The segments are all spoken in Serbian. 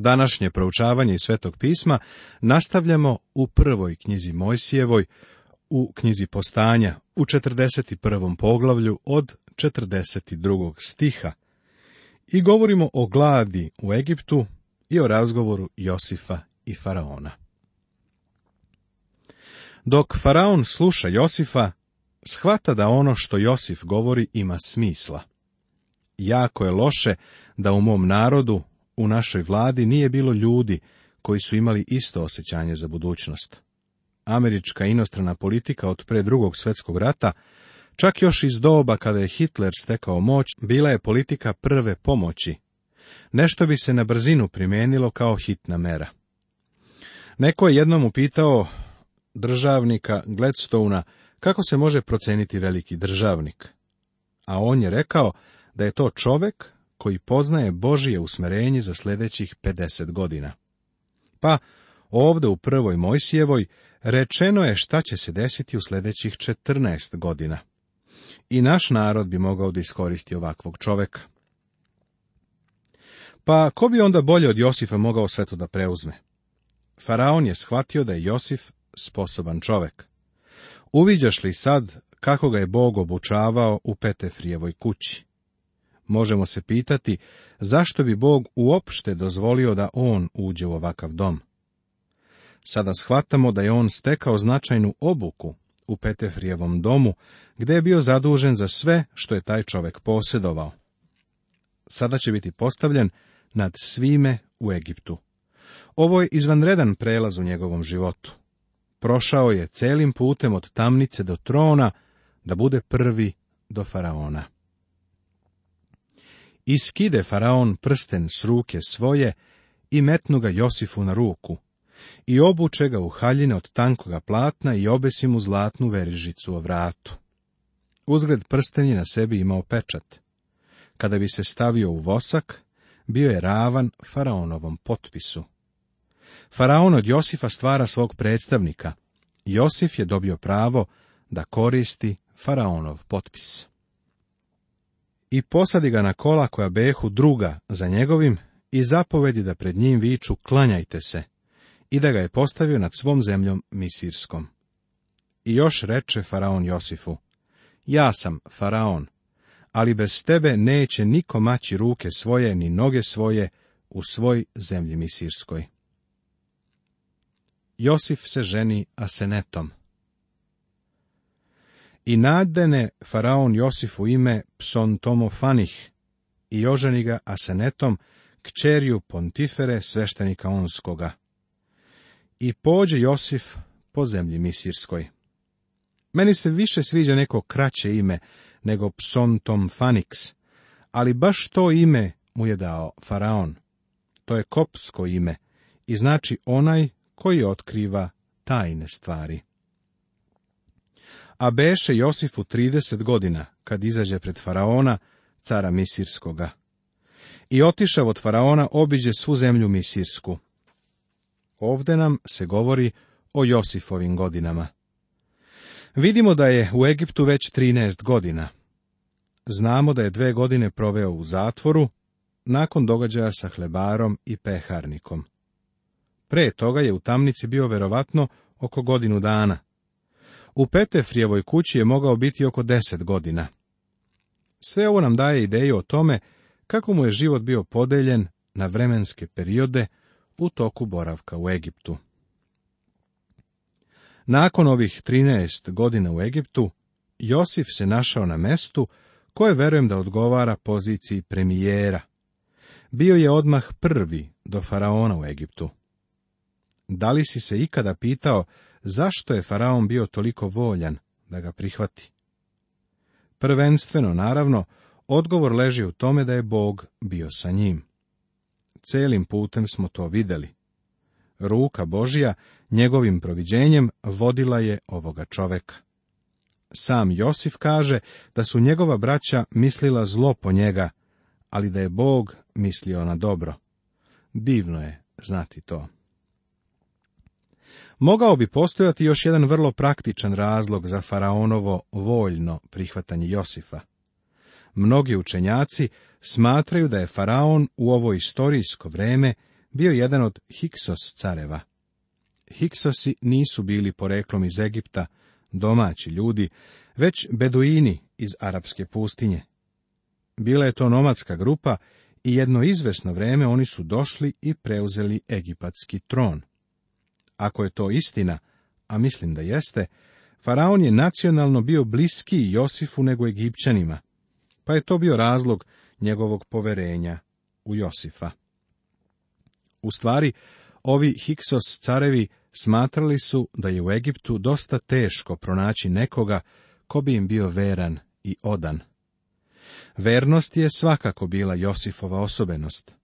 Današnje proučavanje iz Svetog pisma nastavljamo u prvoj knjizi Mojsijevoj, u knjizi Postanja, u 41. poglavlju od 42. stiha. I govorimo o gladi u Egiptu i o razgovoru Josifa i Faraona. Dok Faraon sluša Josifa, shvata da ono što Josif govori ima smisla. Jako je loše da u mom narodu, u našoj vladi nije bilo ljudi koji su imali isto osjećanje za budućnost. Američka inostrana politika od pre drugog svjetskog rata, čak još iz doba kada je Hitler stekao moć, bila je politika prve pomoći. Nešto bi se na brzinu primijenilo kao hitna mera. Neko je jednom upitao državnika Gladstona kako se može proceniti veliki državnik, a on je rekao da je to čovek koji poznaje Božije usmerenje za sljedećih 50 godina. Pa, ovdje u prvoj Mojsijevoj rečeno je šta će se desiti u sljedećih 14 godina. I naš narod bi mogao da iskoristi ovakvog čoveka. Pa, ko bi onda bolje od Josifa mogao sve to da preuzme? Faraon je shvatio da je Josif sposoban čovek. Uviđaš li sad kako ga je Bog obučavao u Petefrijevoj kući? Možemo se pitati zašto bi Bog uopšte dozvolio da on uđe u ovakav dom. Sada shvatamo da je on stekao značajnu obuku u Petefrijevom domu, gdje je bio zadužen za sve što je taj čovjek posjedovao. Sada će biti postavljen nad svime u Egiptu. Ovo je izvanredan prelaz u njegovom životu. Prošao je celim putem od tamnice do trona, da bude prvi do faraona. Iskide faraon prsten s ruke svoje i metnu ga Josifu na ruku. I obuče ga u haljine od tankoga platna i obesi mu zlatnu verižicu o vratu. Uzgled prsten je na sebi imao pečat. Kada bi se stavio u vosak, bio je ravan faraonovom potpisu. Faraon od Josifa stvara svog predstavnika. Josif je dobio pravo da koristi faraonov potpis i posadi ga na kola koja behu druga za njegovim i zapovedi da pred njim viču klanjajte se i da ga je postavio nad svom zemljom misirskom. I još reče faraon Josifu, ja sam faraon, ali bez tebe neće niko maći ruke svoje ni noge svoje u svoj zemlji misirskoj. Josif se ženi Asenetom, i nadene faraon Josifu ime Tomo Fanih i oženi ga Asenetom, kćerju Pontifere, sveštenika Onskoga. I pođe Josif po zemlji Misirskoj. Meni se više sviđa neko kraće ime nego Tom Faniks, ali baš to ime mu je dao faraon. To je kopsko ime i znači onaj koji otkriva tajne stvari a beše Josifu 30 godina, kad izađe pred faraona, cara Misirskoga. I otišav od faraona obiđe svu zemlju Misirsku. Ovde nam se govori o Josifovim godinama. Vidimo da je u Egiptu već 13 godina. Znamo da je dve godine proveo u zatvoru, nakon događaja sa hlebarom i peharnikom. Pre toga je u tamnici bio verovatno oko godinu dana. U Petefrijevoj kući je mogao biti oko deset godina. Sve ovo nam daje ideju o tome kako mu je život bio podeljen na vremenske periode u toku boravka u Egiptu. Nakon ovih 13 godina u Egiptu, Josif se našao na mestu koje verujem da odgovara poziciji premijera. Bio je odmah prvi do faraona u Egiptu. Da li si se ikada pitao zašto je faraon bio toliko voljan da ga prihvati. Prvenstveno, naravno, odgovor leži u tome da je Bog bio sa njim. Celim putem smo to vidjeli. Ruka Božja njegovim proviđenjem vodila je ovoga čoveka. Sam Josif kaže da su njegova braća mislila zlo po njega, ali da je Bog mislio na dobro. Divno je znati to. Mogao bi postojati još jedan vrlo praktičan razlog za faraonovo voljno prihvatanje Josifa. Mnogi učenjaci smatraju da je faraon u ovo istorijsko vreme bio jedan od Hiksos careva. Hiksosi nisu bili poreklom iz Egipta, domaći ljudi, već beduini iz arapske pustinje. Bila je to nomadska grupa i jedno izvesno vreme oni su došli i preuzeli egipatski tron. Ako je to istina, a mislim da jeste, Faraon je nacionalno bio bliski Josifu nego Egipćanima, pa je to bio razlog njegovog poverenja u Josifa. U stvari, ovi Hiksos carevi smatrali su da je u Egiptu dosta teško pronaći nekoga ko bi im bio veran i odan. Vernost je svakako bila Josifova osobenost.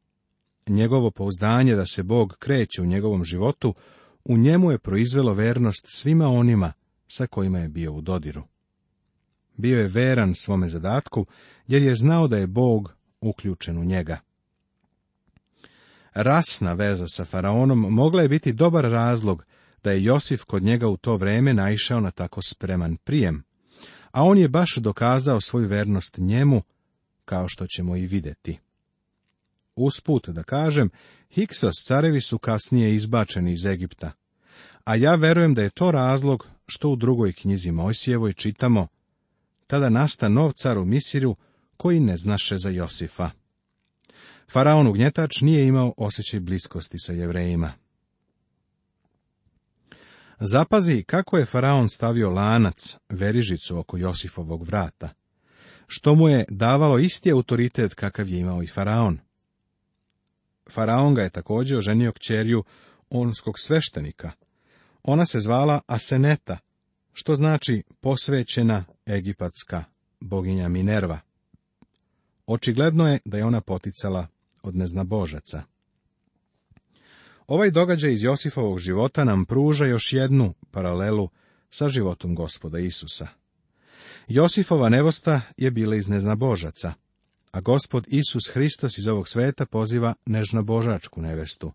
Njegovo pouzdanje da se Bog kreće u njegovom životu u njemu je proizvelo vernost svima onima sa kojima je bio u dodiru. Bio je veran svome zadatku, jer je znao da je Bog uključen u njega. Rasna veza sa faraonom mogla je biti dobar razlog da je Josif kod njega u to vreme naišao na tako spreman prijem, a on je baš dokazao svoju vernost njemu, kao što ćemo i vidjeti. Usput da kažem, Hiksos carevi su kasnije izbačeni iz Egipta. A ja verujem da je to razlog što u drugoj knjizi Mojsijevoj čitamo Tada nasta nov car u Misiru koji ne znaše za Josifa. Faraon ugnjetač nije imao osjećaj bliskosti sa jevrejima. Zapazi kako je Faraon stavio lanac, verižicu oko Josifovog vrata, što mu je davalo isti autoritet kakav je imao i Faraon. Faraon ga je također oženio kćerju onskog sveštenika. Ona se zvala Aseneta, što znači posvećena egipatska boginja Minerva. Očigledno je da je ona poticala od božaca. Ovaj događaj iz Josifovog života nam pruža još jednu paralelu sa životom gospoda Isusa. Josifova nevosta je bila iz neznabožaca a gospod Isus Hristos iz ovog sveta poziva božačku nevestu,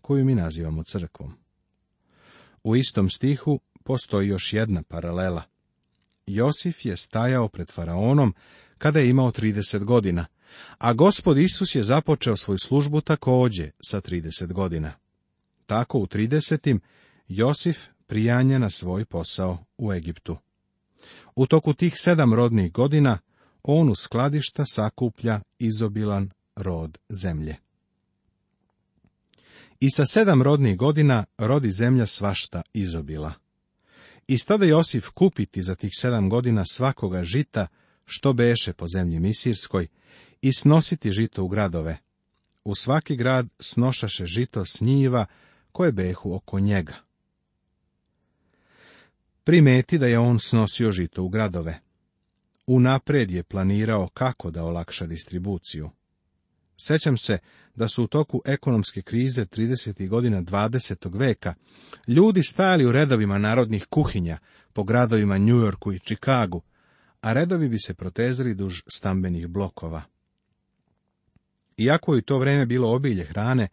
koju mi nazivamo crkvom. U istom stihu postoji još jedna paralela. Josif je stajao pred faraonom kada je imao 30 godina, a gospod Isus je započeo svoju službu također sa 30 godina. Tako u 30. Josif prijanja na svoj posao u Egiptu. U toku tih sedam rodnih godina on u skladišta sakuplja izobilan rod zemlje. I sa sedam rodnih godina rodi zemlja svašta izobila. I stada Josif kupiti za tih sedam godina svakoga žita, što beše po zemlji Misirskoj, i snositi žito u gradove. U svaki grad snošaše žito s njiva, koje behu oko njega. Primeti da je on snosio žito u gradove. Unaprijed je planirao kako da olakša distribuciju. Sećam se da su u toku ekonomske krize 30. godina 20. veka ljudi stajali u redovima narodnih kuhinja po gradovima New Yorku i Čikagu, a redovi bi se protezali duž stambenih blokova. Iako je to vrijeme bilo obilje hrane,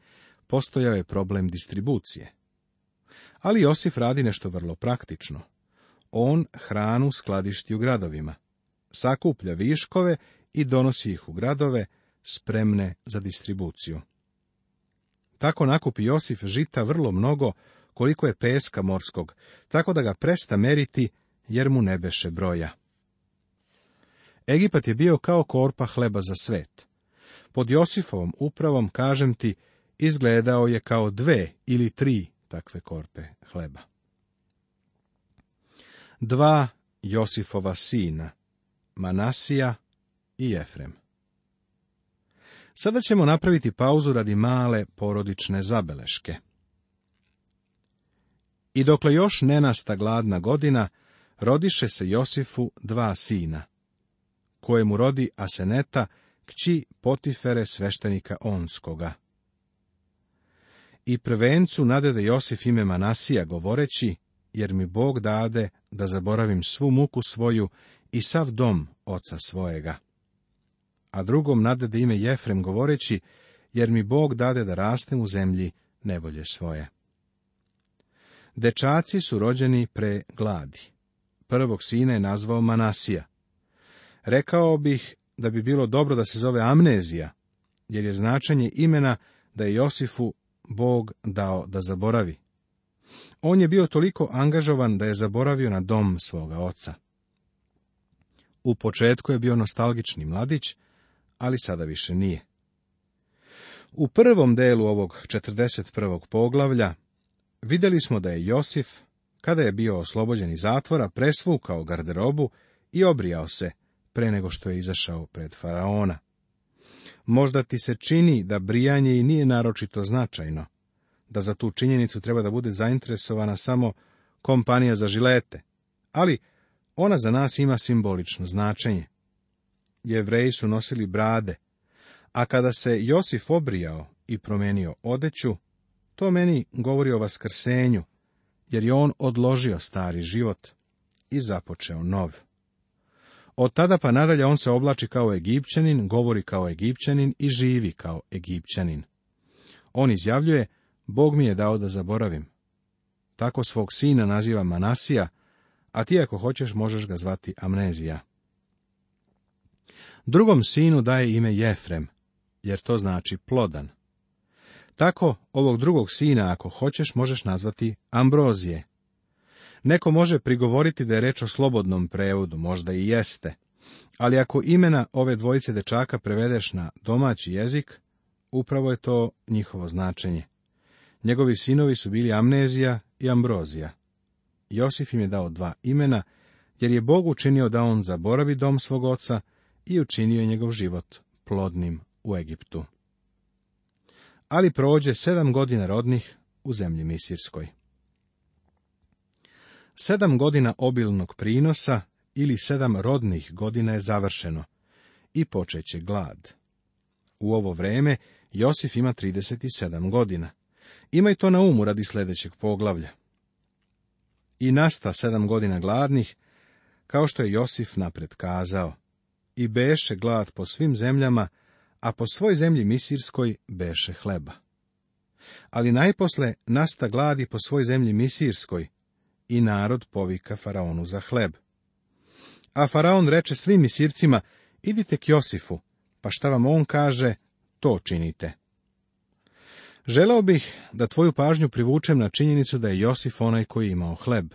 postojao je problem distribucije. Ali Josif radi nešto vrlo praktično. On hranu skladišti u gradovima sakuplja viškove i donosi ih u gradove spremne za distribuciju. Tako nakupi Josif žita vrlo mnogo koliko je peska morskog, tako da ga presta meriti jer mu ne beše broja. Egipat je bio kao korpa hleba za svet. Pod Josifovom upravom, kažem ti, izgledao je kao dve ili tri takve korpe hleba. Dva Josifova sina Manasija i Jefrem. Sada ćemo napraviti pauzu radi male porodične zabeleške. I dokle još nenasta gladna godina, rodiše se Josifu dva sina, kojemu rodi Aseneta, kći Potifere sveštenika Onskoga. I prvencu nadede Josif ime Manasija, govoreći, jer mi Bog dade da zaboravim svu muku svoju i sav dom oca svojega. A drugom nadade ime Jefrem govoreći, jer mi Bog dade da rastem u zemlji nevolje svoje. Dečaci su rođeni pre gladi. Prvog sina je nazvao Manasija. Rekao bih da bi bilo dobro da se zove amnezija, jer je značenje imena da je Josifu Bog dao da zaboravi on je bio toliko angažovan da je zaboravio na dom svoga oca. U početku je bio nostalgični mladić, ali sada više nije. U prvom delu ovog 41. poglavlja vidjeli smo da je Josif, kada je bio oslobođen iz zatvora, presvukao garderobu i obrijao se pre nego što je izašao pred faraona. Možda ti se čini da brijanje i nije naročito značajno, da za tu činjenicu treba da bude zainteresovana samo kompanija za žilete, ali ona za nas ima simbolično značenje. Jevreji su nosili brade, a kada se Josif obrijao i promenio odeću, to meni govori o vaskrsenju, jer je on odložio stari život i započeo nov. Od tada pa nadalje on se oblači kao egipćanin, govori kao egipćanin i živi kao egipćanin. On izjavljuje, Bog mi je dao da zaboravim. Tako svog sina naziva Manasija, a ti ako hoćeš možeš ga zvati Amnezija. Drugom sinu daje ime Jefrem, jer to znači plodan. Tako ovog drugog sina ako hoćeš možeš nazvati Ambrozije. Neko može prigovoriti da je reč o slobodnom prevodu, možda i jeste, ali ako imena ove dvojice dečaka prevedeš na domaći jezik, upravo je to njihovo značenje. Njegovi sinovi su bili Amnezija i Ambrozija. Josif im je dao dva imena, jer je Bog učinio da on zaboravi dom svog oca i učinio je njegov život plodnim u Egiptu. Ali prođe sedam godina rodnih u zemlji Misirskoj. Sedam godina obilnog prinosa ili sedam rodnih godina je završeno i počeće glad. U ovo vreme Josif ima 37 godina. Imaj to na umu radi sljedećeg poglavlja. I nasta sedam godina gladnih, kao što je Josif napred kazao. I beše glad po svim zemljama, a po svoj zemlji Misirskoj beše hleba. Ali najposle nasta gladi po svoj zemlji Misirskoj, i narod povika faraonu za hleb. A faraon reče svim Misircima, idite k Josifu, pa šta vam on kaže, to činite. Želeo bih da tvoju pažnju privučem na činjenicu da je Josif onaj koji je imao hleb.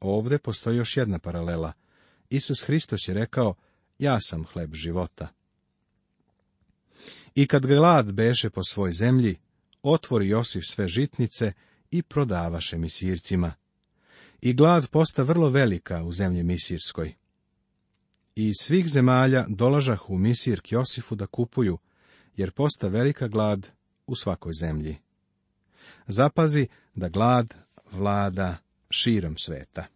Ovde postoji još jedna paralela. Isus Hristos je rekao, ja sam hleb života. I kad glad beše po svoj zemlji, otvori Josif sve žitnice i prodavaše misircima. I glad posta vrlo velika u zemlji misirskoj. I svih zemalja dolažah u misirk Josifu da kupuju, jer posta velika glad u svakoj zemlji. Zapazi da glad vlada širom sveta.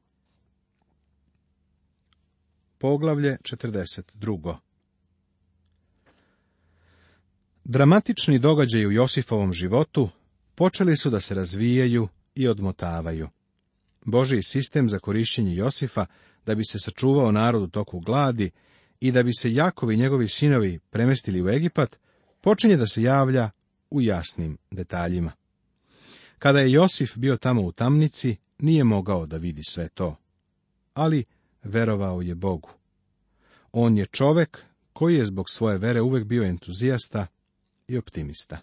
Poglavlje 42. Dramatični događaj u Josifovom životu počeli su da se razvijaju i odmotavaju. Boži sistem za korišćenje Josifa da bi se sačuvao narodu toku gladi i da bi se Jakovi i njegovi sinovi premestili u Egipat, počinje da se javlja u jasnim detaljima. Kada je Josif bio tamo u tamnici, nije mogao da vidi sve to. Ali verovao je Bogu. On je čovek koji je zbog svoje vere uvek bio entuzijasta i optimista.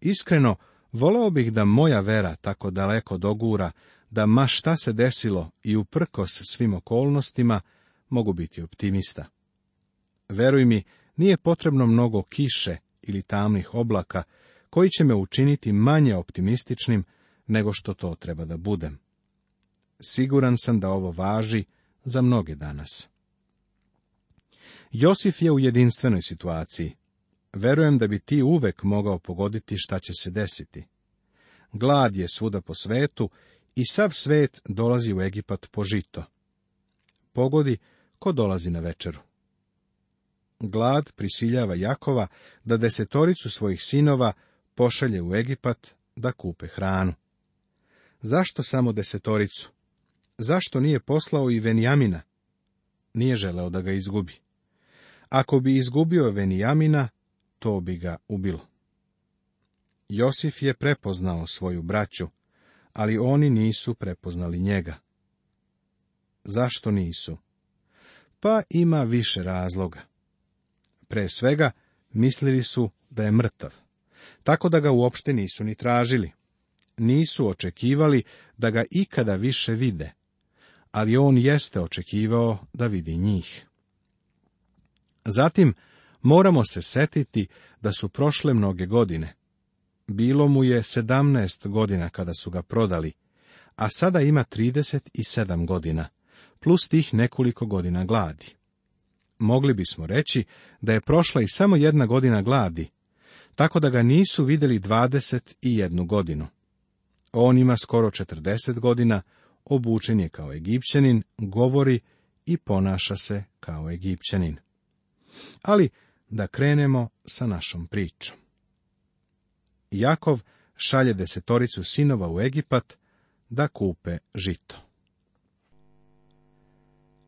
Iskreno, voleo bih da moja vera tako daleko dogura, da ma šta se desilo i uprkos svim okolnostima, mogu biti optimista. Veruj mi, nije potrebno mnogo kiše ili tamnih oblaka koji će me učiniti manje optimističnim nego što to treba da budem. Siguran sam da ovo važi za mnoge danas. Josif je u jedinstvenoj situaciji. Verujem da bi ti uvek mogao pogoditi šta će se desiti. Glad je svuda po svetu i sav svet dolazi u Egipat po žito. Pogodi ko dolazi na večeru glad prisiljava Jakova da desetoricu svojih sinova pošalje u Egipat da kupe hranu. Zašto samo desetoricu? Zašto nije poslao i Venjamina? Nije želeo da ga izgubi. Ako bi izgubio Venjamina, to bi ga ubilo. Josif je prepoznao svoju braću, ali oni nisu prepoznali njega. Zašto nisu? Pa ima više razloga. Pre svega, mislili su da je mrtav, tako da ga uopšte nisu ni tražili. Nisu očekivali da ga ikada više vide, ali on jeste očekivao da vidi njih. Zatim, moramo se setiti da su prošle mnoge godine. Bilo mu je sedamnaest godina kada su ga prodali, a sada ima trideset i sedam godina, plus tih nekoliko godina gladi mogli bismo reći da je prošla i samo jedna godina gladi, tako da ga nisu vidjeli 21 godinu. On ima skoro 40 godina, obučen je kao egipćanin, govori i ponaša se kao egipćanin. Ali da krenemo sa našom pričom. Jakov šalje desetoricu sinova u Egipat da kupe žito.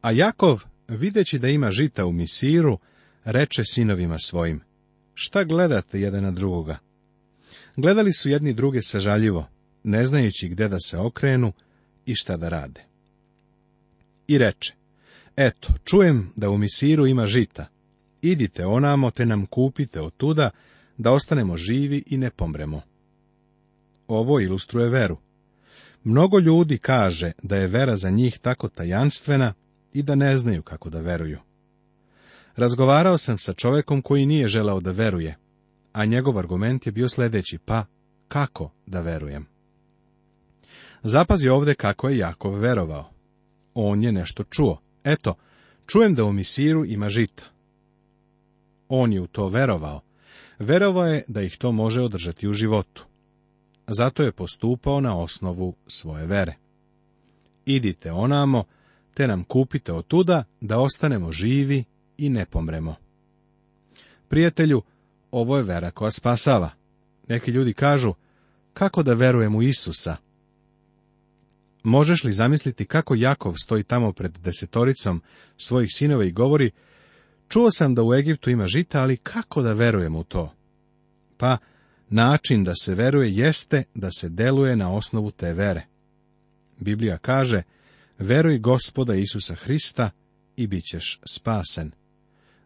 A Jakov videći da ima žita u misiru, reče sinovima svojim, šta gledate jedan na drugoga? Gledali su jedni druge sažaljivo, ne znajući gde da se okrenu i šta da rade. I reče, eto, čujem da u misiru ima žita, idite onamo te nam kupite od tuda, da ostanemo živi i ne pomremo. Ovo ilustruje veru. Mnogo ljudi kaže da je vera za njih tako tajanstvena i da ne znaju kako da veruju. Razgovarao sam sa čovekom koji nije želao da veruje, a njegov argument je bio sljedeći, pa kako da verujem? Zapazi ovdje kako je Jakov verovao. On je nešto čuo. Eto, čujem da u misiru ima žita. On je u to verovao. Verovao je da ih to može održati u životu. Zato je postupao na osnovu svoje vere. Idite onamo, nam kupite od da ostanemo živi i ne pomremo. Prijatelju, ovo je vera koja spasava. Neki ljudi kažu, kako da verujem u Isusa? Možeš li zamisliti kako Jakov stoji tamo pred desetoricom svojih sinova i govori, čuo sam da u Egiptu ima žita, ali kako da verujem u to? Pa, način da se veruje jeste da se deluje na osnovu te vere. Biblija kaže, Veruj gospoda Isusa Hrista i bit ćeš spasen.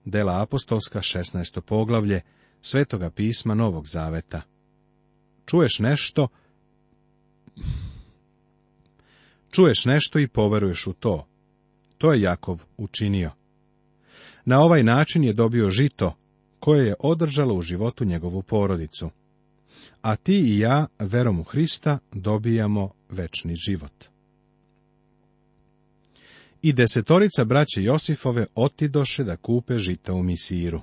Dela apostolska 16. poglavlje Svetoga pisma Novog Zaveta. Čuješ nešto, čuješ nešto i poveruješ u to. To je Jakov učinio. Na ovaj način je dobio žito, koje je održalo u životu njegovu porodicu. A ti i ja, verom u Hrista, dobijamo večni život i desetorica braće Josifove otidoše da kupe žita u Misiru.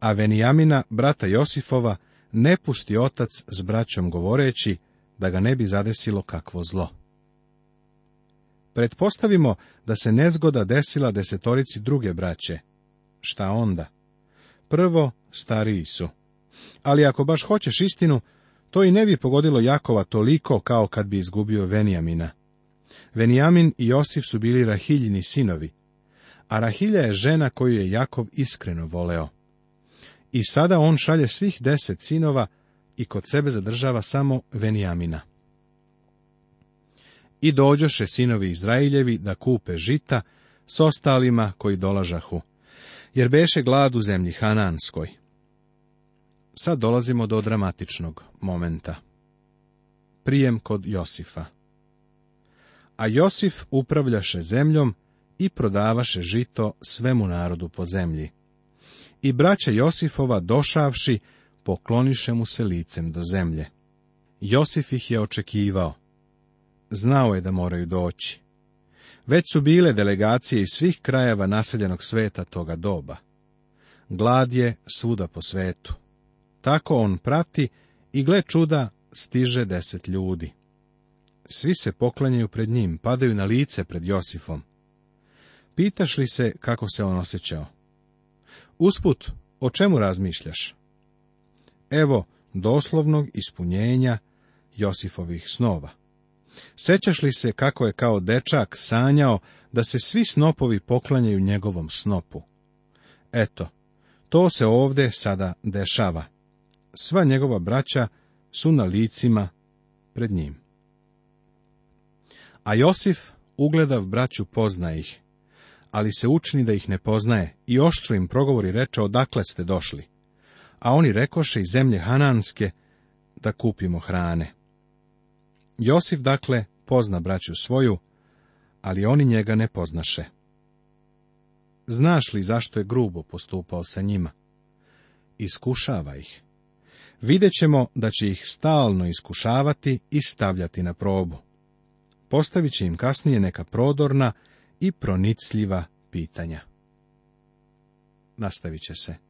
A Venijamina, brata Josifova, ne pusti otac s braćom govoreći da ga ne bi zadesilo kakvo zlo. Pretpostavimo da se nezgoda desila desetorici druge braće. Šta onda? Prvo, stariji su. Ali ako baš hoćeš istinu, to i ne bi pogodilo Jakova toliko kao kad bi izgubio Venijamina. Venijamin i Josif su bili Rahiljini sinovi, a Rahilja je žena koju je Jakov iskreno voleo. I sada on šalje svih deset sinova i kod sebe zadržava samo Venijamina. I dođoše sinovi Izrailjevi da kupe žita s ostalima koji dolažahu, jer beše glad u zemlji Hananskoj. Sad dolazimo do dramatičnog momenta. Prijem kod Josifa. A Josif upravljaše zemljom i prodavaše žito svemu narodu po zemlji. I braća Josifova došavši, pokloniše mu se licem do zemlje. Josif ih je očekivao. Znao je da moraju doći. Već su bile delegacije iz svih krajeva naseljenog sveta toga doba. Glad je svuda po svetu. Tako on prati i gle čuda stiže deset ljudi. Svi se poklanjaju pred njim, padaju na lice pred Josifom. Pitaš li se kako se on osjećao? Usput, o čemu razmišljaš? Evo doslovnog ispunjenja Josifovih snova. Sećaš li se kako je kao dečak sanjao da se svi snopovi poklanjaju njegovom snopu? Eto, to se ovdje sada dešava. Sva njegova braća su na licima pred njim. A Josif, ugledav braću, pozna ih, ali se učini da ih ne poznaje i oštro im progovori reče odakle ste došli. A oni rekoše iz zemlje Hananske da kupimo hrane. Josif, dakle, pozna braću svoju, ali oni njega ne poznaše. Znaš li zašto je grubo postupao sa njima? Iskušava ih. Videćemo da će ih stalno iskušavati i stavljati na probu postavit će im kasnije neka prodorna i pronicljiva pitanja. Nastavit će se